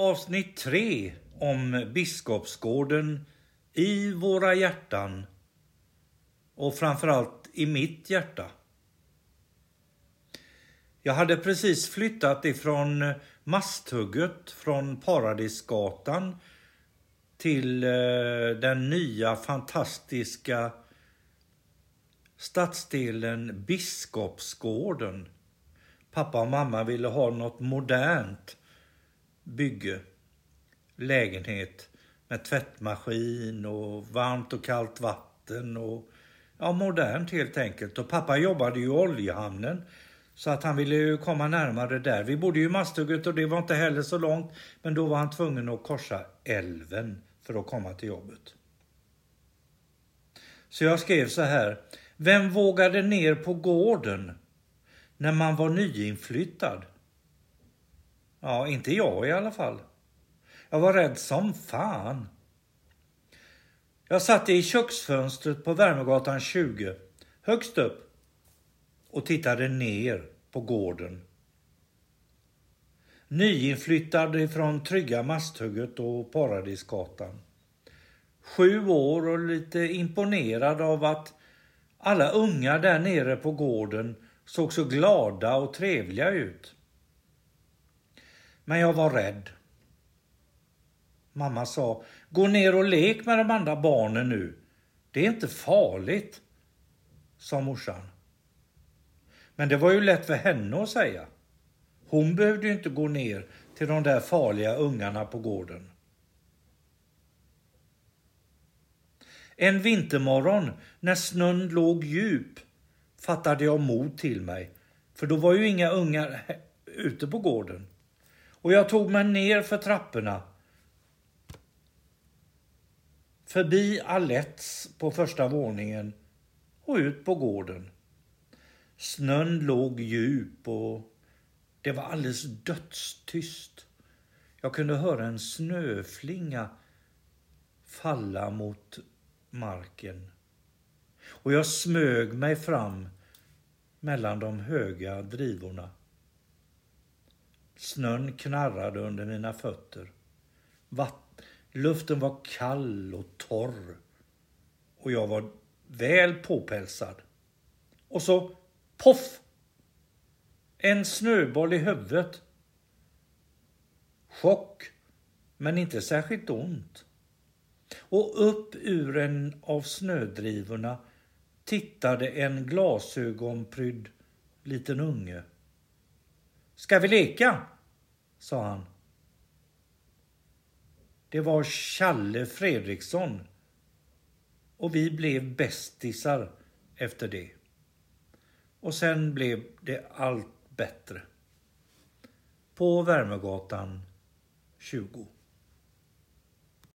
Avsnitt 3 om Biskopsgården i våra hjärtan och framförallt i mitt hjärta. Jag hade precis flyttat ifrån Masthugget från Paradisgatan till eh, den nya fantastiska stadsdelen Biskopsgården. Pappa och mamma ville ha något modernt bygge. Lägenhet med tvättmaskin och varmt och kallt vatten och ja, modernt helt enkelt. Och pappa jobbade ju i oljehamnen så att han ville ju komma närmare där. Vi bodde ju i Masthugget och det var inte heller så långt. Men då var han tvungen att korsa älven för att komma till jobbet. Så jag skrev så här. Vem vågade ner på gården när man var nyinflyttad? Ja, inte jag i alla fall. Jag var rädd som fan. Jag satt i köksfönstret på Värmegatan 20, högst upp och tittade ner på gården. Nyinflyttad ifrån trygga Masthugget och Paradisgatan. Sju år och lite imponerad av att alla unga där nere på gården såg så glada och trevliga ut. Men jag var rädd. Mamma sa, gå ner och lek med de andra barnen nu. Det är inte farligt, sa morsan. Men det var ju lätt för henne att säga. Hon behövde ju inte gå ner till de där farliga ungarna på gården. En vintermorgon när snön låg djup fattade jag mod till mig. För då var ju inga ungar ute på gården. Och jag tog mig ner för trapporna. Förbi Alets på första våningen och ut på gården. Snön låg djup och det var alldeles dödstyst. Jag kunde höra en snöflinga falla mot marken. Och jag smög mig fram mellan de höga drivorna. Snön knarrade under mina fötter. Vatt Luften var kall och torr. Och jag var väl påpälsad. Och så poff! En snöboll i huvudet. Chock, men inte särskilt ont. Och upp ur en av snödrivorna tittade en glasögonprydd liten unge. Ska vi leka? sa han. Det var Challe Fredriksson. Och vi blev bästisar efter det. Och sen blev det allt bättre. På Värmegatan 20.